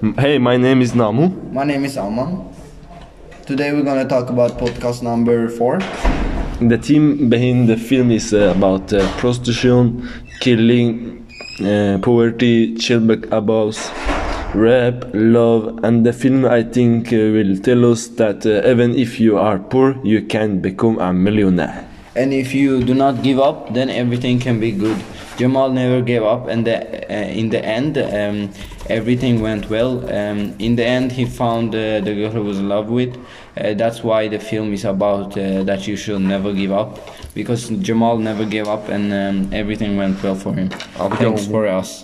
Hey, my name is Namu. My name is Aman. Today we're gonna talk about podcast number four. The theme behind the film is uh, about uh, prostitution, killing, uh, poverty, child abuse, rape, love, and the film I think uh, will tell us that uh, even if you are poor, you can become a millionaire. And if you do not give up, then everything can be good. Jamal never gave up, and the, uh, in the end, um, everything went well. Um, in the end, he found uh, the girl he was in love with. Uh, that's why the film is about uh, that you should never give up, because Jamal never gave up, and um, everything went well for him. Thanks for us.